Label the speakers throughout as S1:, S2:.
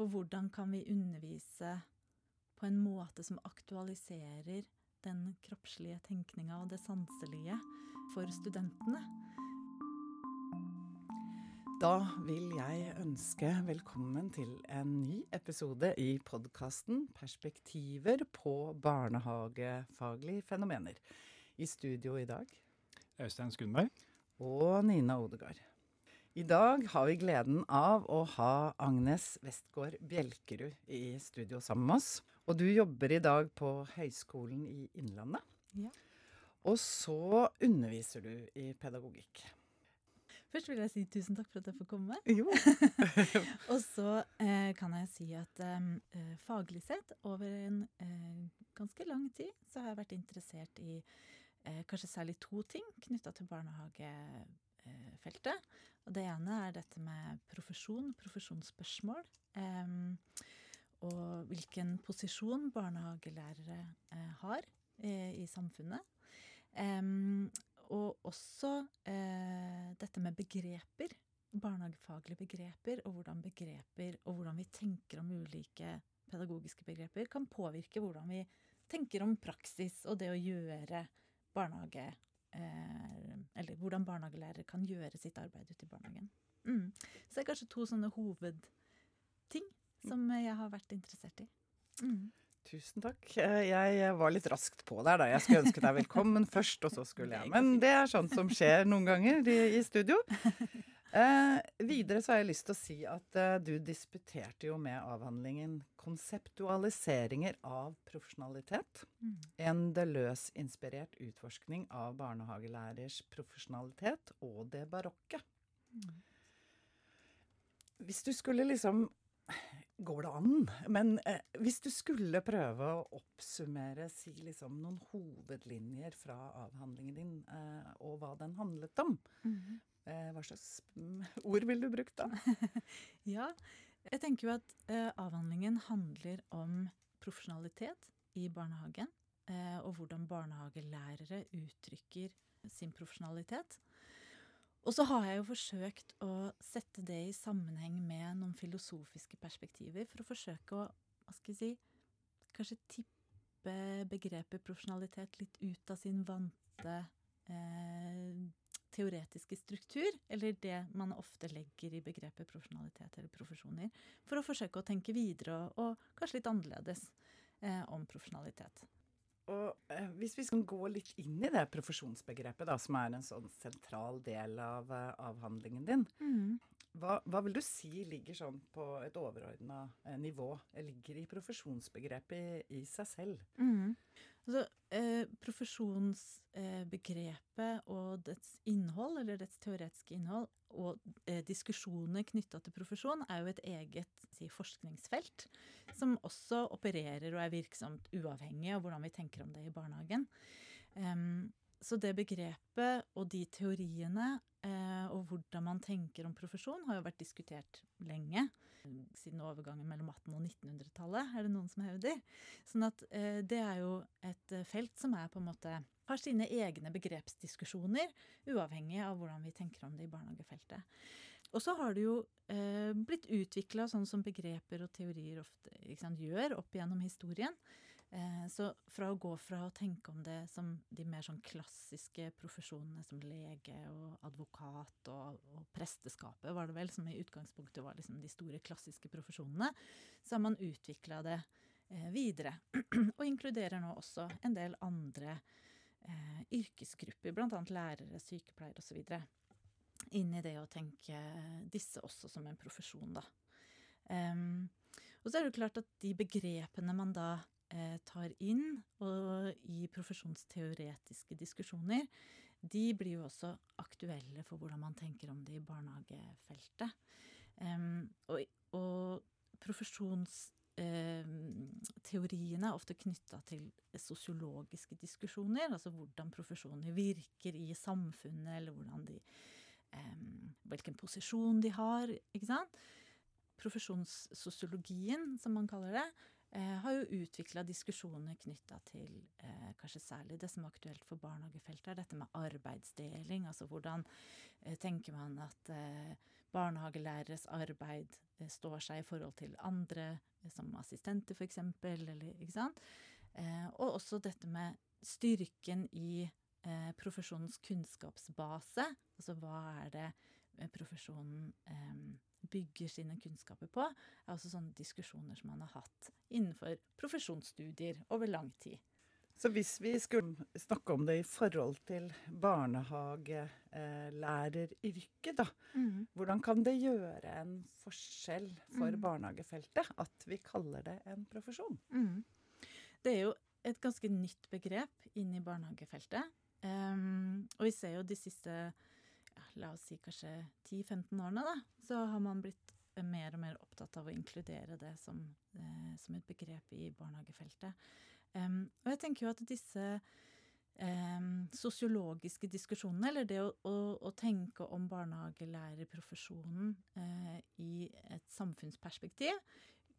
S1: For hvordan kan vi undervise på en måte som aktualiserer den kroppslige tenkninga og det sanselige for studentene?
S2: Da vil jeg ønske velkommen til en ny episode i podkasten 'Perspektiver på barnehagefaglige fenomener'. I studio i dag
S3: Øystein Skundberg.
S2: Og Nina Odegard. I dag har vi gleden av å ha Agnes Westgård Bjelkerud i studio sammen med oss. Og du jobber i dag på Høgskolen i Innlandet.
S1: Ja.
S2: Og så underviser du i pedagogikk.
S1: Først vil jeg si tusen takk for at jeg får komme.
S2: Jo.
S1: Og så eh, kan jeg si at eh, faglig sett, over en eh, ganske lang tid, så har jeg vært interessert i eh, kanskje særlig to ting knytta til barnehagefeltet. Og det ene er dette med profesjon, profesjonsspørsmål. og hvilken posisjon barnehagelærere eh, har eh, i samfunnet. Og også eh, dette med begreper. Barnehagefaglige begreper, og hvordan begreper og hvordan vi tenker om ulike pedagogiske begreper, kan påvirke hvordan vi tenker om praksis og det å gjøre barnehage eh, Eller hvordan barnehagelærere kan gjøre sitt arbeid ute i barnehagen. Mm. Så det er kanskje to sånne hovedting som jeg har vært interessert i. Mm.
S2: Tusen takk. Eh, Jeg var litt raskt på der da. Jeg skulle ønske deg velkommen først, og så skulle jeg. Men det er sånt som skjer noen ganger i, i studio. Eh, videre så har jeg lyst til å si at eh, du disputerte jo med avhandlingen 'Konseptualiseringer av profesjonalitet'. En Deløs-inspirert utforskning av barnehagelærers profesjonalitet og det barokke. Hvis du skulle liksom Går det an? Men eh, hvis du skulle prøve å oppsummere, si liksom noen hovedlinjer fra avhandlingen din, eh, og hva den handlet om, eh, hva slags mm, ord ville du brukt da?
S1: Ja, jeg tenker jo at eh, avhandlingen handler om profesjonalitet i barnehagen, eh, og hvordan barnehagelærere uttrykker sin profesjonalitet. Og så har jeg jo forsøkt å sette det i sammenheng med noen filosofiske perspektiver, for å forsøke å, hva skal jeg si, kanskje tippe begrepet profesjonalitet litt ut av sin vante eh, teoretiske struktur, eller det man ofte legger i begrepet profesjonalitet eller profesjoner, for å forsøke å tenke videre og, og kanskje litt annerledes eh, om profesjonalitet.
S2: Og eh, hvis vi skal gå litt inn i det profesjonsbegrepet, da, som er en sånn sentral del av uh, avhandlingen din, hva, hva vil du si ligger sånn på et overordna eh, nivå, eh, ligger i profesjonsbegrepet i, i seg selv?
S1: Altså, eh, profesjonsbegrepet og dets innhold, eller dets teoretiske innhold, og eh, diskusjoner knytta til profesjon, er jo et eget si, forskningsfelt, som også opererer og er virksomt uavhengig av hvordan vi tenker om det i barnehagen. Em, så det begrepet og de teoriene eh, og hvordan man tenker om profesjon, har jo vært diskutert lenge. Siden overgangen mellom 1800- og 1900-tallet, er det noen som hevder. Sånn at eh, det er jo et eh, felt som er på en måte har sine egne begrepsdiskusjoner, uavhengig av hvordan vi tenker om det i barnehagefeltet. Og så har det jo eh, blitt utvikla sånn som begreper og teorier ofte sant, gjør opp gjennom historien. Eh, så fra å gå fra å tenke om det som de mer sånn klassiske profesjonene som lege og advokat og, og presteskapet, var det vel, som i utgangspunktet var liksom de store klassiske profesjonene, så har man utvikla det eh, videre. og inkluderer nå også en del andre eh, yrkesgrupper, bl.a. lærere, sykepleiere osv. Inn i det å tenke disse også som en profesjon, da. Um, og så er det jo klart at de begrepene man da tar inn og i profesjonsteoretiske diskusjoner, de blir jo også aktuelle for hvordan man tenker om det i barnehagefeltet. Og, og profesjonsteoriene er ofte knytta til sosiologiske diskusjoner, altså hvordan profesjoner virker i samfunnet, eller hvordan de, hvilken posisjon de har. ikke sant? Profesjonssosiologien, som man kaller det, eh, har jo utvikla diskusjoner knytta til eh, kanskje særlig det som er aktuelt for barnehagefeltet, er dette med arbeidsdeling. Altså hvordan eh, tenker man at eh, barnehagelæreres arbeid står seg i forhold til andre, som assistenter f.eks., eller ikke sant. og også dette med styrken i eh, profesjonens kunnskapsbase. Altså hva er det profesjonen eh, bygger sine kunnskaper på, er også sånne diskusjoner som man har hatt innenfor profesjonsstudier over lang tid.
S2: Så hvis vi skulle snakke om det i forhold til barnehagelæreryrket, da. Mm. Hvordan kan det gjøre en forskjell for mm. barnehagefeltet at vi kaller det en profesjon?
S1: Mm. Det er jo et ganske nytt begrep inn i barnehagefeltet. Um, og vi ser jo de siste la oss si kanskje 10-15 årene, da, så har man blitt mer og mer opptatt av å inkludere det som, eh, som et begrep i barnehagefeltet. Um, og jeg tenker jo at disse um, sosiologiske diskusjonene, eller det å, å, å tenke om barnehagelærerprofesjonen uh, i et samfunnsperspektiv,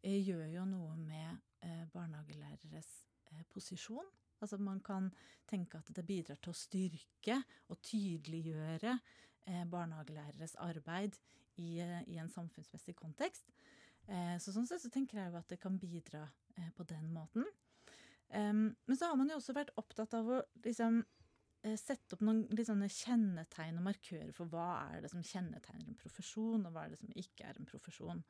S1: eh, gjør jo noe med uh, barnehagelæreres eh, posisjon Altså man kan tenke at det bidrar til å styrke og tydeliggjøre barnehagelæreres arbeid i, eh, i, en samfunnsmessig kontekst. Eh, så sånn sett så tenker jeg jo at det kan bidra eh, på den måten. Men så har man jo også vært opptatt av å liksom eh, sette opp noen litt sånne kjennetegn og markører for hva er det som kjennetegner en profesjon, og hva er det som ikke er en profesjon.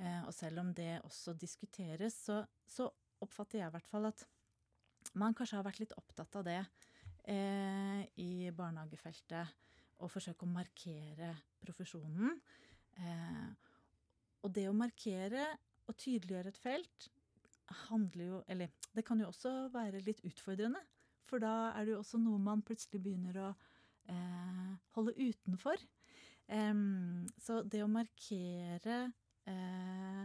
S1: Eh, og selv om det også diskuteres, så, så oppfatter jeg i hvert fall at man kanskje har vært litt opptatt av det eh, i barnehagefeltet. Å forsøke å markere profesjonen. Eh, og det å markere og tydeliggjøre et felt handler jo Eller det kan jo også være litt utfordrende. For da er det jo også noe man plutselig begynner å eh, holde utenfor. så det å markere eh,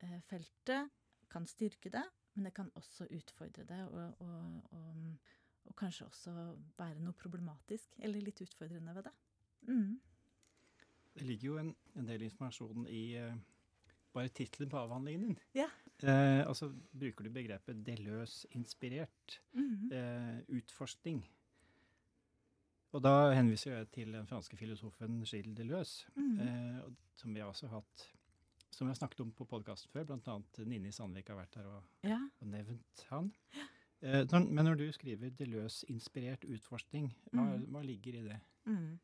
S1: eh, feltet kan styrke det, men det kan også utfordre det, og, og, og, og, kanskje også være noe problematisk eller litt utfordrende ved det. Mm.
S3: Det ligger jo en, en del informasjon i uh, bare tittelen på avhandlingen din.
S1: Ja.
S3: Uh, altså bruker du begrepet Deløs-inspirert mm uh, utforskning. Og da henviser jeg til den franske filosofen Gilles Deleuze, mm som vi har også hatt som vi har snakket om på podkasten før, bl.a. Nini Sandvik har vært her og, ja. og nevnt han. Ja. Eh, men når du skriver Deløs-inspirert utforskning, hva, mm. hva, ligger i det? Mm.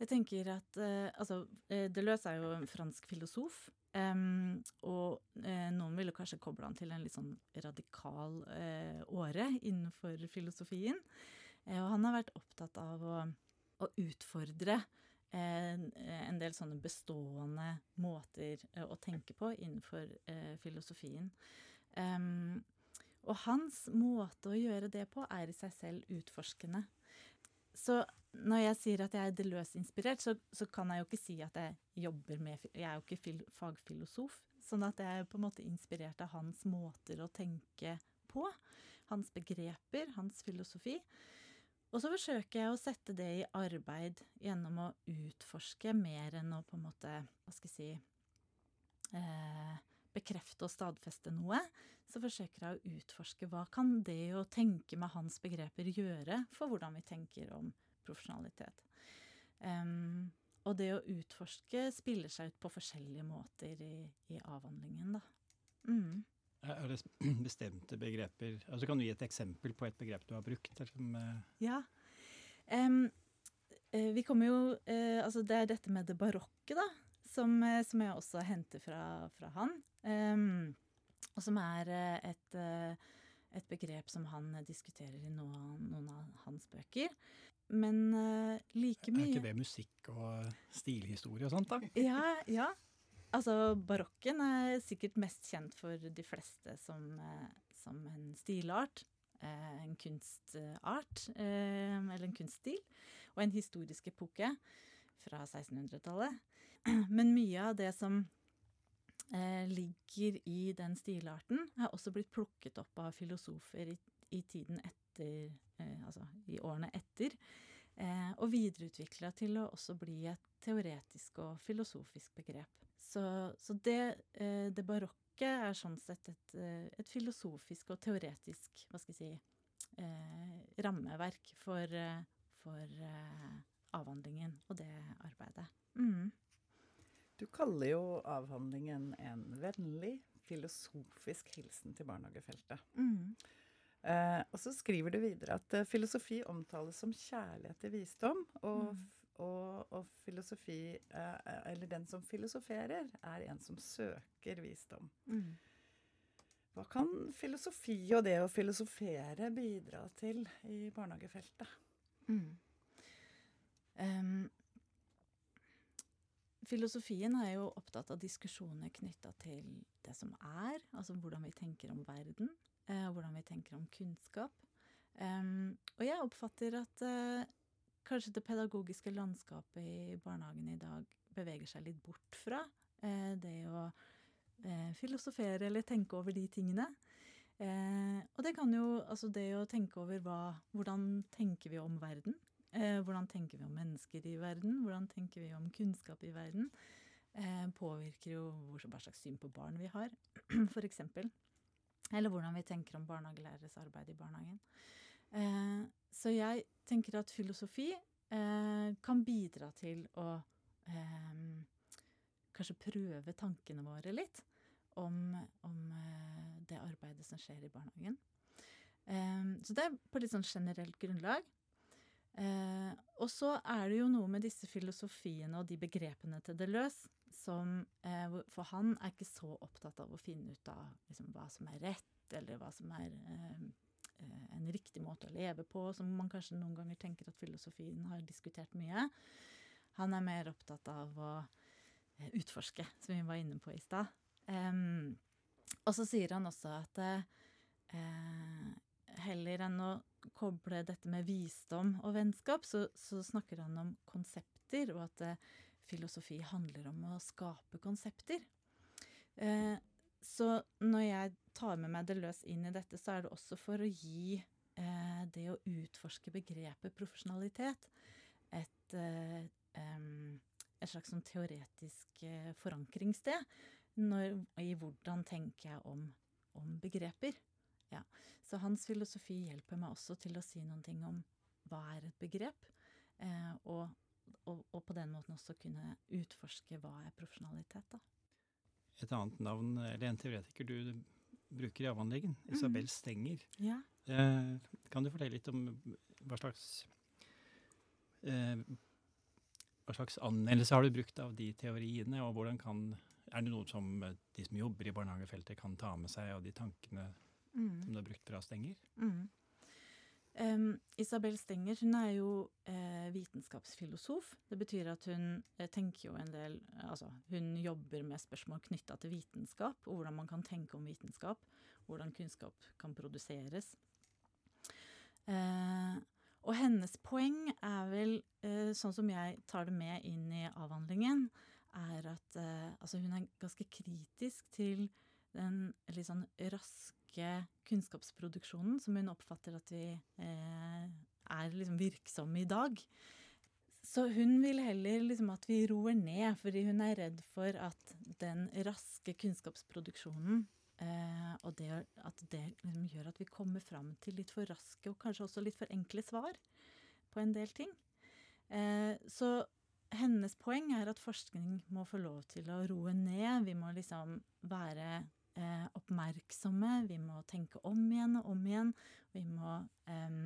S1: Jeg tenker at eh, altså, eh, Deleuze er jo en fransk filosof. Um, og eh, noen ville kanskje koble han til en litt sånn radikal eh, åre innenfor filosofien. Eh, og han har vært opptatt av å, å utfordre en del sånne bestående måter å tenke på innenfor filosofien. Um, og hans måte å gjøre det på er i seg selv utforskende. Så når jeg sier at jeg er Deleuze-inspirert, så, så, kan jeg jo ikke si at jeg jobber med Jeg er jo ikke fil, fagfilosof. Sånn at jeg er på en måte inspirert av hans måter å tenke på. Hans begreper, hans filosofi. Og så forsøker jeg å sette det i arbeid gjennom å utforske mer enn å på en måte, hva skal jeg si eh, Bekrefte og stadfeste noe. Så forsøker jeg å utforske hva kan det å tenke med hans begreper gjøre for hvordan vi tenker om profesjonalitet. Um, og det å utforske spiller seg ut på forskjellige måter i, i avhandlingen, da. Mm.
S3: Er det bestemte begreper altså Kan du gi et eksempel på et begrep du har brukt? Uh...
S1: Ja. Um, vi kommer jo uh, Altså, det er dette med det barokke, da, som, som jeg også henter fra, fra han. Um, og som er et, et, begrep som han diskuterer i noen, noen av hans bøker. Men like mye
S3: Er ikke det musikk og stilhistorie og sånt, da?
S1: Ja, ja. Altså, barokken er sikkert mest kjent for de fleste som, eh, som en stilart. Eh, en kunstart, eh, eller en kunststil. Og en historisk epoke fra 1600-tallet. Men mye av det som ligger i den stilarten, er også blitt plukket opp av filosofer i, i tiden etter Altså i årene etter. og videreutvikla til å også bli et teoretisk og filosofisk begrep. Så, så det, eh, det, barokke er sånn sett et, eh, et, filosofisk og teoretisk hva skal jeg si, eh, rammeverk for, for avhandlingen og det arbeidet. Mm.
S2: Du kaller jo avhandlingen en vennlig, filosofisk hilsen til barnehagefeltet. Mm. Eh, og så skriver du videre at eh, filosofi omtales som kjærlighet til visdom, og, mm. og, og filosofi, eh, eller den som filosoferer, er en som søker visdom. Mm. Hva kan filosofi og det å filosofere bidra til i barnehagefeltet? Mm. Um,
S1: filosofien er jo opptatt av diskusjoner knytta til det som er, altså hvordan vi tenker om verden eh, hvordan vi tenker om kunnskap. Um, og jeg oppfatter at eh, kanskje det pedagogiske landskapet i barnehagen i dag beveger seg litt bort fra eh, det å uh, filosofere eller tenke over de tingene. og det kan jo Altså det å tenke over hva Hvordan tenker vi om verden? Hvordan tenker vi om mennesker i verden? Hvordan tenker vi om kunnskap i verden? påvirker jo hva slags syn på barn vi har, eksempel. Eller hvordan vi tenker om barnehagelæreres arbeid i barnehagen. Eh, så jeg tenker at filosofi eh, kan bidra til å eh, kanskje prøve tankene våre litt om, om eh, det arbeidet som skjer i barnehagen. Eh, så det er på litt sånn generelt grunnlag. Eh, og så er det jo noe med disse filosofiene og de begrepene til Deleuze som eh, For han er ikke så opptatt av å finne ut av liksom, hva som er rett, eller hva som er eh, eh, en riktig måte å leve på, som man kanskje noen ganger tenker at filosofien har diskutert mye. Han er mer opptatt av å eh, utforske, som vi var inne på i stad. Og så sier han også at eh, heller enn å koble dette med visdom og vennskap, så, så snakker han om konsepter, og at eh, filosofi handler om å skape konsepter. Eh, så når jeg tar med meg det løs inn i dette, så er det også for å gi eh, det å utforske begrepet profesjonalitet et, eh, et slags sånn teoretisk eh, forankringssted når, i hvordan tenker jeg om, om begreper. Så hans filosofi hjelper meg også til å si noen ting om hva er et begrep, eh, og og, og, på den måten også kunne utforske hva er profesjonalitet, da.
S3: Et annet navn, eller en teoretiker du bruker i avhandlingen, mm. Isabel Stenger. Ja. Eh, kan du fortelle litt om hva slags eh, hva slags anvendelse har du brukt av de teoriene, og hvordan kan Er det noe som de som jobber i barnehagefeltet kan ta med seg av de tankene mm. som du har brukt fra Stenger? Mm.
S1: Um, Isabel Stenger hun er jo eh, vitenskapsfilosof. Det betyr at hun eh, tenker jo en del Altså, hun jobber med spørsmål knytta til vitenskap, og hvordan man kan tenke om vitenskap. Hvordan kunnskap kan produseres. Eh, og hennes poeng er vel, eh, sånn som jeg tar det med inn i avhandlingen, er at eh, altså hun er ganske kritisk til den litt sånn raske kunnskapsproduksjonen, som hun oppfatter at vi eh, er liksom virksomme i dag. Så hun vil heller liksom at vi roer ned, fordi hun er redd for at den raske kunnskapsproduksjonen eh, og det, at det liksom gjør at vi kommer fram til litt for raske og kanskje også litt for enkle svar på en del ting. Eh, så hennes poeng er at forskning må få lov til å roe ned. Vi må liksom være eh, oppmerksomme, vi må tenke om igjen og om igjen. Vi må eh,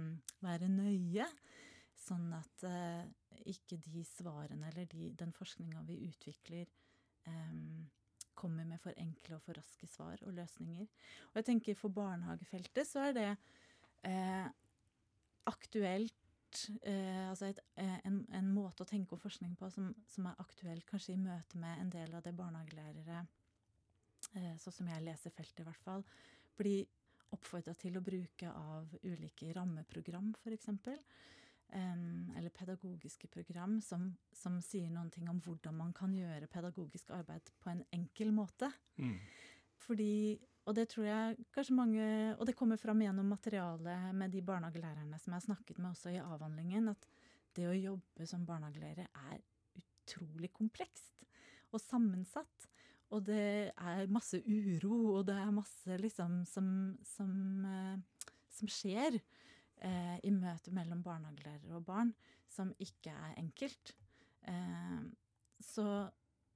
S1: være nøye, sånn at eh, ikke de svarene eller de, den forskninga vi utvikler, kommer med for enkle og for raske svar og løsninger. Og jeg tenker for barnehagefeltet så er det eh, aktuelt Eh, altså et, eh, en, en, måte å tenke om forskning på som, som, er aktuell kanskje i møte med en del av det barnehagelærere Eh, sånn som jeg leser feltet i hvert fall, bli oppfordra til å bruke av ulike rammeprogram, f.eks. Eller pedagogiske program som, som, sier noen ting om hvordan man kan gjøre pedagogisk arbeid på en enkel måte. Mm. Fordi, og det tror jeg kanskje mange Og det kommer fram gjennom materialet med de barnehagelærerne som jeg har snakket med også i avhandlingen, at det å jobbe som barnehagelærer er utrolig komplekst og sammensatt. Og det er masse uro, og det er masse liksom som, som, eh, som skjer eh, i møtet mellom barnehagelærere og barn, som ikke er enkelt. Eh, så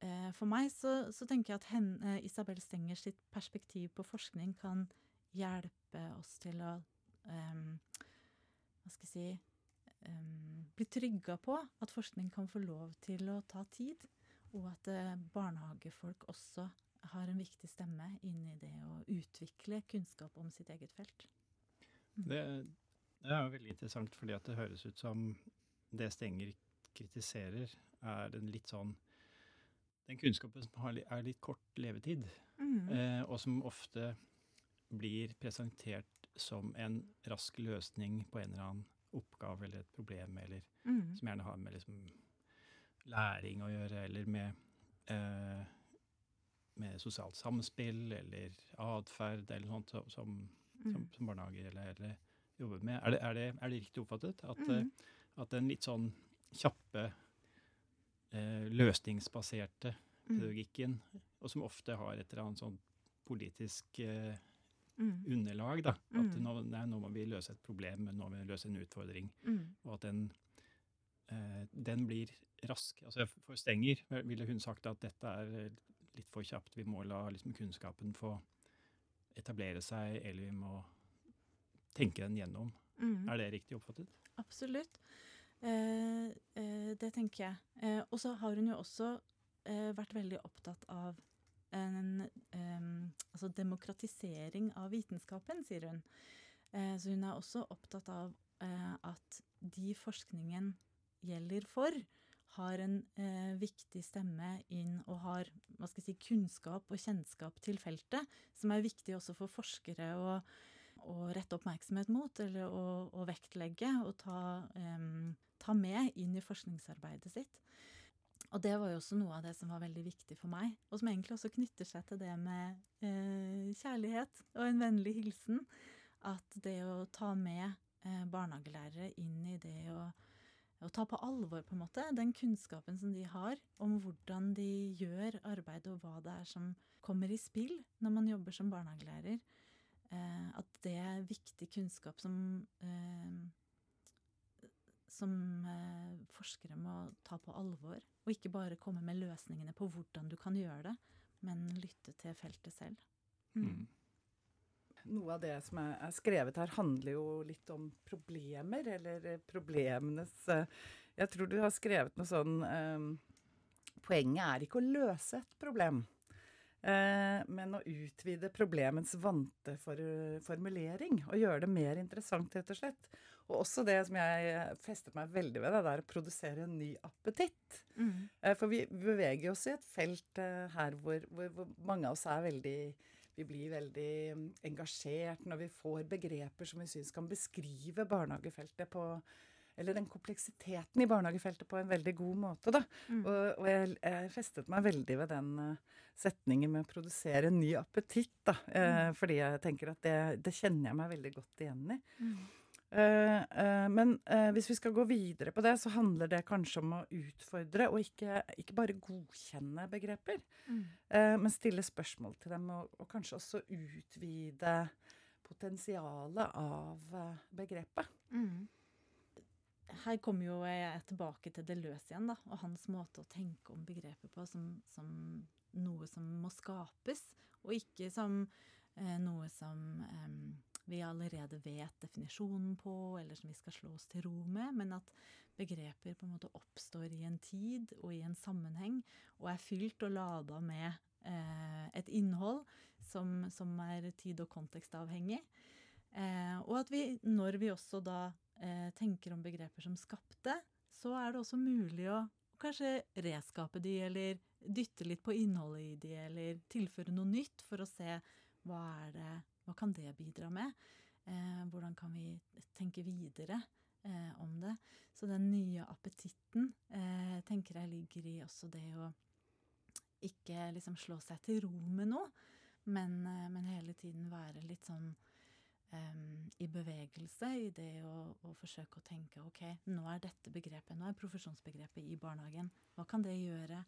S1: eh, for meg så, så, tenker jeg at henne, Isabel Stenger sitt perspektiv på forskning kan hjelpe oss til å um, Hva skal jeg si Bli trygga på at forskning kan få lov til å ta tid, og at uh, barnehagefolk også har en viktig stemme inn i det å utvikle kunnskap om sitt eget felt.
S3: Mm. Det, det, er jo veldig interessant, fordi at det høres ut som det Stenger kritiserer, er den litt sånn Den kunnskapen som har, er litt kort levetid, mm. eh, og som ofte blir presentert som en rask løsning på en eller annen oppgave eller et problem, eller mm. som gjerne har med liksom læring å gjøre, eller med eh, med sosialt samspill eller atferd eller sånt som, som, mm. som barnehager eller, eller, jobber med. Er det, er det, er det riktig oppfattet? At, mm. at, den litt sånn kjappe, eh, løsningsbaserte mm. pedagogikken, og som ofte har et eller annet sånn politisk eh, mm. underlag, da. At mm. nå, nei, nå, må vi løse et problem, nå må vi løse en utfordring. Mm. Og at den, eh, den blir rask. Altså For Stenger ville hun sagt at dette er litt for kjapt. Vi må la liksom, kunnskapen få etablere seg, eller vi må tenke den gjennom. Mm. Er det riktig oppfattet?
S1: Absolutt. Eh, eh, det tenker jeg. Eh, og så har hun jo også eh, vært veldig opptatt av en altså demokratisering av vitenskapen, sier hun. Eh, så hun er også opptatt av eh, at de forskningen gjelder for, har en eh, viktig stemme inn og har hva skal jeg si, kunnskap og kjennskap til feltet, som er viktig også for forskere å, å rette oppmerksomhet mot, eller å, å vektlegge og ta, eh, ta, med inn i forskningsarbeidet sitt. Og det var jo også noe av det som var veldig viktig for meg, og som egentlig også knytter seg til det med eh, kjærlighet og en vennlig hilsen. At det å ta med eh, barnehagelærere inn i det å å ta på alvor på en måte den kunnskapen som de har om hvordan de gjør arbeid, og hva det er som kommer i spill når man jobber som barnehagelærer. Eh, at det er viktig kunnskap som, eh, som eh, forskere må ta på alvor. Og ikke bare komme med løsningene på hvordan du kan gjøre det, men lytte til feltet selv. Mm.
S2: Noe av det som er, skrevet her, handler jo litt om problemer, eller eh, problemenes eh, Jeg tror du har skrevet noe sånn um, Poenget er ikke å løse et problem, men å utvide problemets vante for, formulering. Og gjøre det mer interessant, rett og slett. Og også det som jeg festet meg veldig ved, det er å produsere en ny appetitt. Mm. For vi beveger oss i et felt her hvor, hvor, hvor mange av oss er veldig vi blir veldig mm, engasjert når vi får begreper som vi syns kan beskrive barnehagefeltet på eller den kompleksiteten i barnehagefeltet på en veldig god måte. da. Mm. Og, og jeg, jeg, festet meg veldig ved den uh, setningen med å produsere en ny appetitt. da. Uh, mm. Fordi jeg tenker at det, det, kjenner jeg meg veldig godt igjen i. Mm. Uh, uh, men uh, hvis vi skal gå videre på det, så handler det kanskje om å utfordre og ikke, ikke bare godkjenne begreper, mm. men stille spørsmål til dem, og, og kanskje også utvide potensialet av begrepet. Mm.
S1: Her kommer jo jeg tilbake til Deleuze igjen, da, og hans måte å tenke om begrepet på som, som noe som må skapes, og ikke som noe som um, vi allerede vet definisjonen på, eller som vi skal slå oss til ro med, men at begreper på en måte oppstår i en tid og i en sammenheng, og er fylt og lada med eh, et innhold som, som, er tid- og kontekstavhengig. Eh, og at vi, når vi også da eh, tenker om begreper som skapte, så er det også mulig å kanskje reskape de, eller dytte litt på innholdet i de, eller tilføre noe nytt for å se hva er det hva kan det bidra med? Eh, hvordan kan vi tenke videre eh, om det? Så den nye appetitten eh, tenker jeg ligger i også det å ikke liksom slå seg til ro med noe, men, eh, men hele tiden være litt sånn Um, i bevegelse i det å, å, forsøke å tenke ok, nå er dette begrepet, nå er profesjonsbegrepet i barnehagen. Hva kan det gjøre?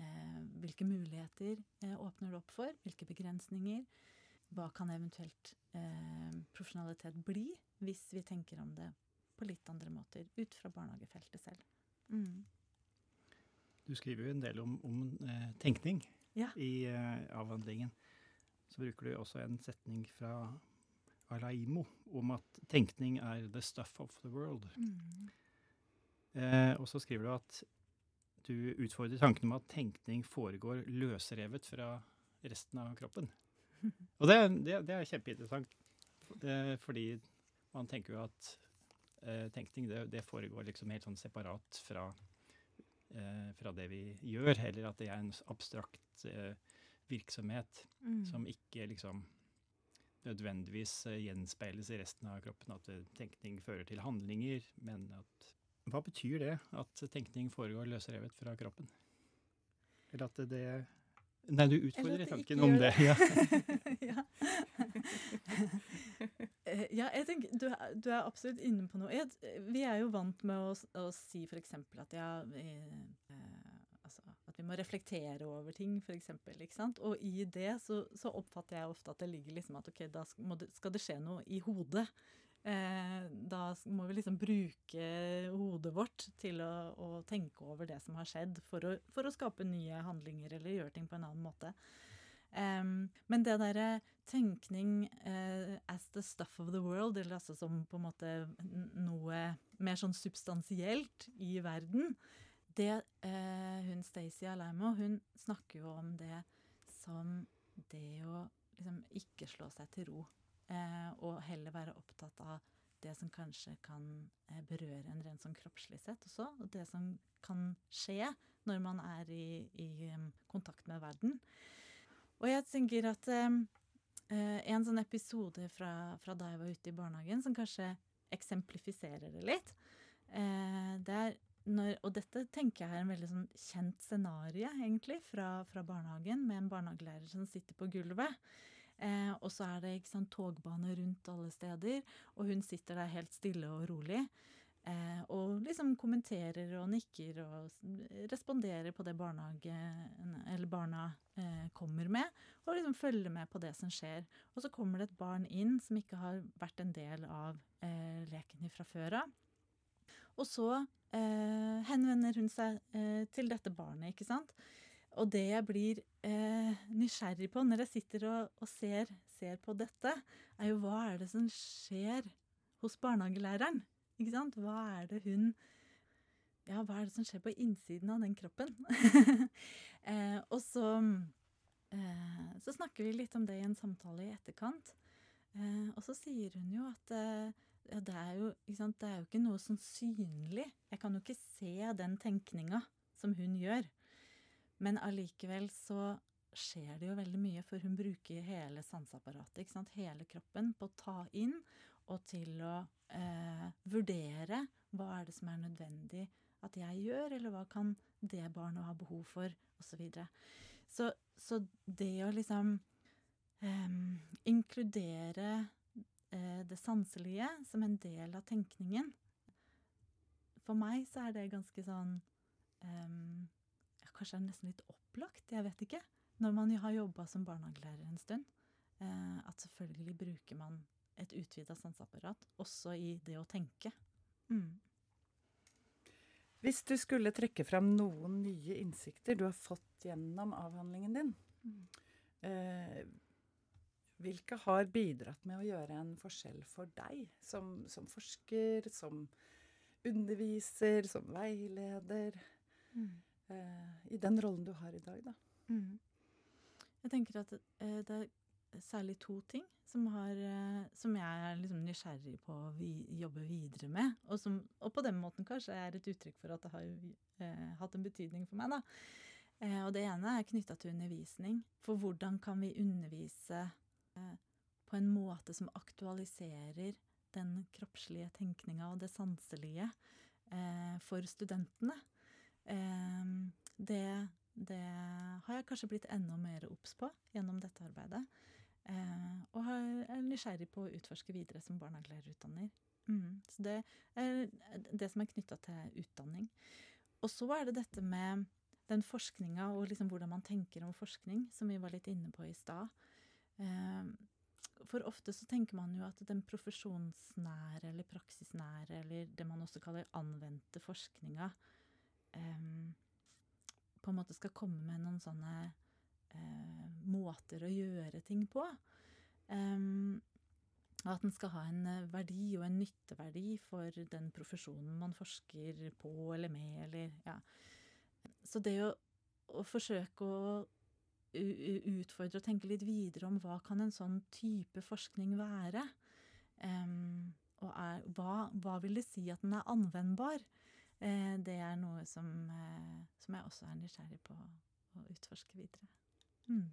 S1: Eh, hvilke muligheter eh, åpner det opp for? Hvilke begrensninger? Hva kan eventuelt eh, profesjonalitet bli, hvis vi tenker om det på litt andre måter, ut fra barnehagefeltet selv. Mm.
S3: Du skriver jo en del om, om eh, tenkning
S1: Ja.
S3: i eh, avhandlingen. Så bruker du også en setning fra Alaimo om at tenkning er the stuff of the world.
S1: Mm.
S3: Eh, og så skriver du at du utfordrer tanken om at tenkning foregår løsrevet fra resten av kroppen. Og det, det, det er kjempeinteressant, fordi man tenker jo at eh, tenkning det, det foregår liksom helt sånn separat fra, eh, fra det vi gjør, eller at det er en abstrakt eh, virksomhet
S1: Mm.
S3: som ikke liksom nødvendigvis eh, gjenspeiles i resten av kroppen. At eh, tenkning fører til handlinger, men at Hva betyr det, at tenkning foregår løsrevet fra kroppen? Eller at det, det Nei, du utfordrer tanken om det. Ja.
S1: ja. Eh, ja, jeg tenker, du, du er absolutt inne på noe. Jeg, vi er jo vant med å, å si f.eks. at ja, vi, eh, altså, at vi må reflektere over ting, f.eks. Og i det så, så oppfatter jeg ofte at det ligger liksom at ok, da sk- må skal det skje noe i hodet. Eh, da må vi liksom bruke hodet vårt til å, å tenke over det som har skjedd, for å, for å skape nye handlinger eller gjøre ting på en annen måte. Um, men det derre tenkning uh, as the stuff of the world, eller altså som på en måte noe mer sånn substansielt i verden, det uh, hun Stacey Alaimo, hun snakker jo om det som det å liksom ikke slå seg til ro. Eh, og heller være opptatt av det som kanskje kan eh, berøre en rent sånn kroppslig sett også. Og det som kan skje når man er i, i kontakt med verden. Og jeg tenker at eh, en sånn episode fra, fra da jeg var ute i barnehagen, som kanskje eksemplifiserer det litt, eh, det er når, og dette tenker jeg er en veldig sånn kjent scenario, egentlig, fra, fra barnehagen, med en barnehagelærer som sitter på gulvet. Eh, og så er det sant, togbane rundt alle steder, og hun sitter der helt stille og rolig. Eh, og liksom kommenterer og nikker og responderer på det barna eh, kommer med, og liksom følger med på det som skjer. Og så kommer det et barn inn som ikke har vært en del av eh, leken fra før av. Og så eh, henvender hun seg eh, til dette barnet, ikke sant. Og det jeg blir eh, nysgjerrig på når jeg sitter og, og ser, ser på dette, er jo hva er det som skjer hos barnehagelæreren? Ikke sant? Hva er det hun Ja, hva er det som skjer på innsiden av den kroppen? eh, og så eh, så snakker vi litt om det i en samtale i etterkant. Eh, og så sier hun jo at eh, ja, det, er jo, sant, det er jo ikke noe sånn synlig. Jeg kan jo ikke se den tenkninga som hun gjør. Men allikevel så skjer det jo veldig mye, for hun bruker hele sanseapparatet, ikke sant? hele kroppen, på å ta inn og til å eh, vurdere hva er det som er nødvendig at jeg gjør, eller hva kan det barnet ha behov for, osv. Så, videre. så Så det å liksom eh, inkludere eh, det sanselige som en del av tenkningen For meg så er det ganske sånn eh, Kanskje er det nesten litt opplagt, jeg vet ikke. Når man jo har jobba som barnehagelærer en stund. Eh, at selvfølgelig bruker man et utvida sanseapparat også i det å tenke. Mm.
S2: Hvis du skulle trekke fram noen nye innsikter du har fått gjennom avhandlingen din,
S1: Mm.
S2: eh, hvilke har bidratt med å gjøre en forskjell for deg som, som forsker, som underviser, som veileder,
S1: Mm.
S2: Eh, i den rollen du har i dag, da?
S1: Mm. Jeg tenker at eh, det er særlig to ting som, har, eh, som jeg er liksom nysgjerrig på å vi, jobbe videre med, og, som, og på den måten kanskje er et uttrykk for at det har eh, hatt en betydning for meg. Eh, og det ene er knytta til undervisning. For hvordan kan vi undervise eh, på en måte som aktualiserer den kroppslige tenkninga og det sanselige eh, for studentene? Eh, det det har jeg kanskje blitt enda mer obs på gjennom dette arbeidet. Eh, og er nysgjerrig på å utforske videre som barnehagelærerutdanner. Mm, så det er det som er knytta til utdanning. Og så er det dette med den forskninga og liksom hvordan man tenker om forskning, som vi var litt inne på i stad. Eh, for ofte så tenker man jo at den profesjonsnære eller praksisnære, eller det man også kaller anvendte forskninga, på en måte skal komme med noen sånne eh, måter å gjøre ting på. Um, at den skal ha en eh, verdi og en nytteverdi for den profesjonen man forsker på eller med, eller ja. Så det å, å forsøke å utfordre og tenke litt videre om hva kan en sånn type forskning være, um, og er, hva, hva, vil det si at den er anvendbar, det er noe som, uh, som, jeg også er nysgjerrig på å utforske videre. Mm.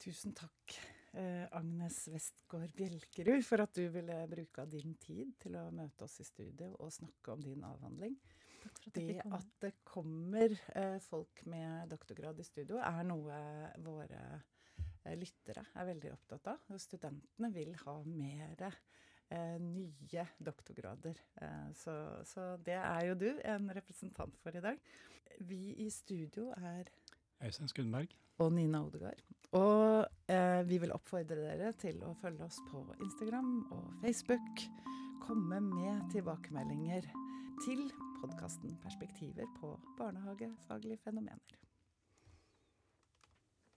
S2: Tusen takk, eh, Agnes Westgård Bjelkerud, for at du ville bruke av din tid til å møte oss i studio og snakke om din avhandling.
S1: Takk for At
S2: det at det kommer eh, folk med doktorgrad i studio, er noe våre eh, lyttere er veldig opptatt av. Studentene vil ha mer eh, nye doktorgrader. Eh, så, så det er jo du en representant for i dag. Vi i studio er
S3: Øystein Skundberg
S2: og Nina Odegaard. Og eh, vi vil oppfordre dere til å følge oss på Instagram og Facebook. Komme med tilbakemeldinger til podkasten 'Perspektiver på barnehagefaglige fenomener'.